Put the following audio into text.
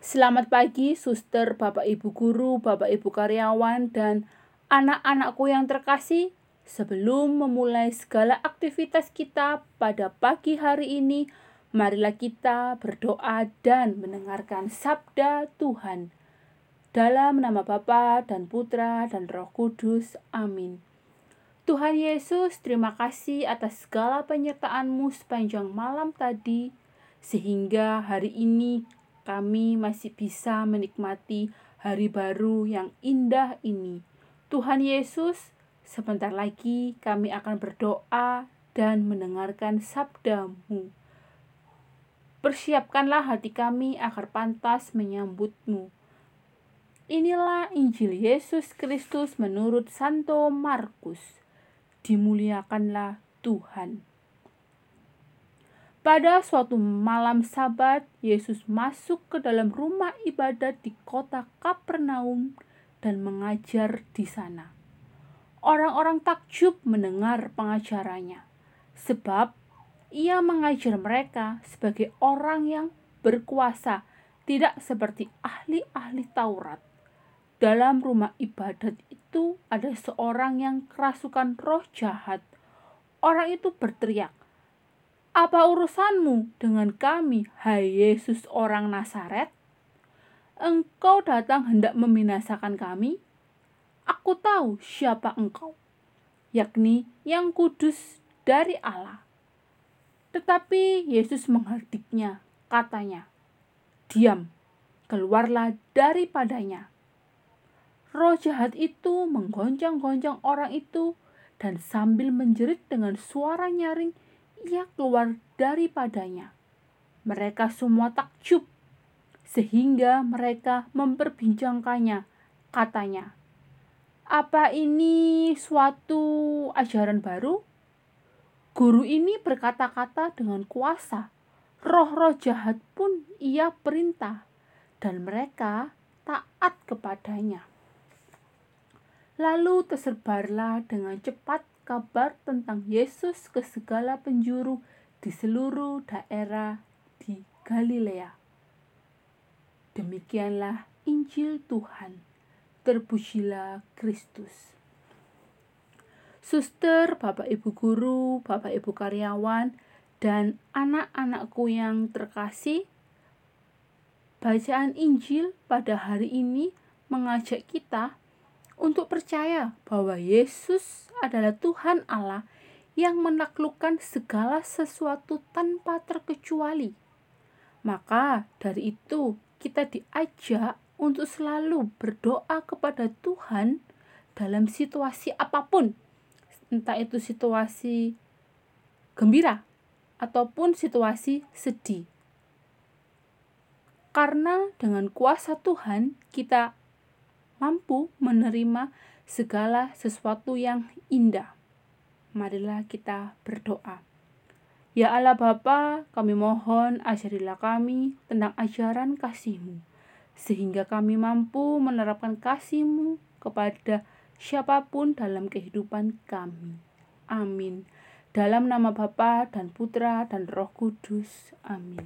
Selamat pagi, suster, bapak ibu guru, bapak ibu karyawan, dan anak-anakku yang terkasih. Sebelum memulai segala aktivitas kita pada pagi hari ini, marilah kita berdoa dan mendengarkan sabda Tuhan. Dalam nama Bapa dan Putra dan Roh Kudus. Amin. Tuhan Yesus, terima kasih atas segala penyertaan-Mu sepanjang malam tadi, sehingga hari ini kami masih bisa menikmati hari baru yang indah ini. Tuhan Yesus, Sebentar lagi kami akan berdoa dan mendengarkan sabdamu. Persiapkanlah hati kami agar pantas menyambutmu. Inilah Injil Yesus Kristus menurut Santo Markus. Dimuliakanlah Tuhan. Pada suatu malam Sabat, Yesus masuk ke dalam rumah ibadat di kota Kapernaum dan mengajar di sana. Orang-orang takjub mendengar pengajarannya, sebab ia mengajar mereka sebagai orang yang berkuasa, tidak seperti ahli-ahli Taurat. Dalam rumah ibadat itu ada seorang yang kerasukan roh jahat. Orang itu berteriak, "Apa urusanmu dengan kami, hai Yesus orang Nazaret? Engkau datang hendak membinasakan kami?" Aku tahu siapa engkau, yakni yang kudus dari Allah. Tetapi Yesus menghardiknya, katanya, Diam, keluarlah daripadanya. Roh jahat itu menggoncang-goncang orang itu dan sambil menjerit dengan suara nyaring, ia keluar daripadanya. Mereka semua takjub, sehingga mereka memperbincangkannya. Katanya, apa ini suatu ajaran baru? Guru ini berkata-kata dengan kuasa. Roh-roh jahat pun ia perintah, dan mereka taat kepadanya. Lalu tersebarlah dengan cepat kabar tentang Yesus ke segala penjuru di seluruh daerah di Galilea. Demikianlah Injil Tuhan terpujilah Kristus. Suster, Bapak Ibu guru, Bapak Ibu karyawan, dan anak-anakku yang terkasih, bacaan Injil pada hari ini mengajak kita untuk percaya bahwa Yesus adalah Tuhan Allah yang menaklukkan segala sesuatu tanpa terkecuali. Maka dari itu kita diajak untuk selalu berdoa kepada Tuhan dalam situasi apa pun, entah itu situasi gembira ataupun situasi sedih. Karena dengan kuasa Tuhan kita mampu menerima segala sesuatu yang indah. Marilah kita berdoa. Ya Allah Bapa, kami mohon ajarilah kami tentang ajaran kasih-Mu sehingga kami mampu menerapkan kasih-Mu kepada siapa pun dalam kehidupan kami. Amin. Dalam nama Bapa dan Putra dan Roh Kudus. Amin.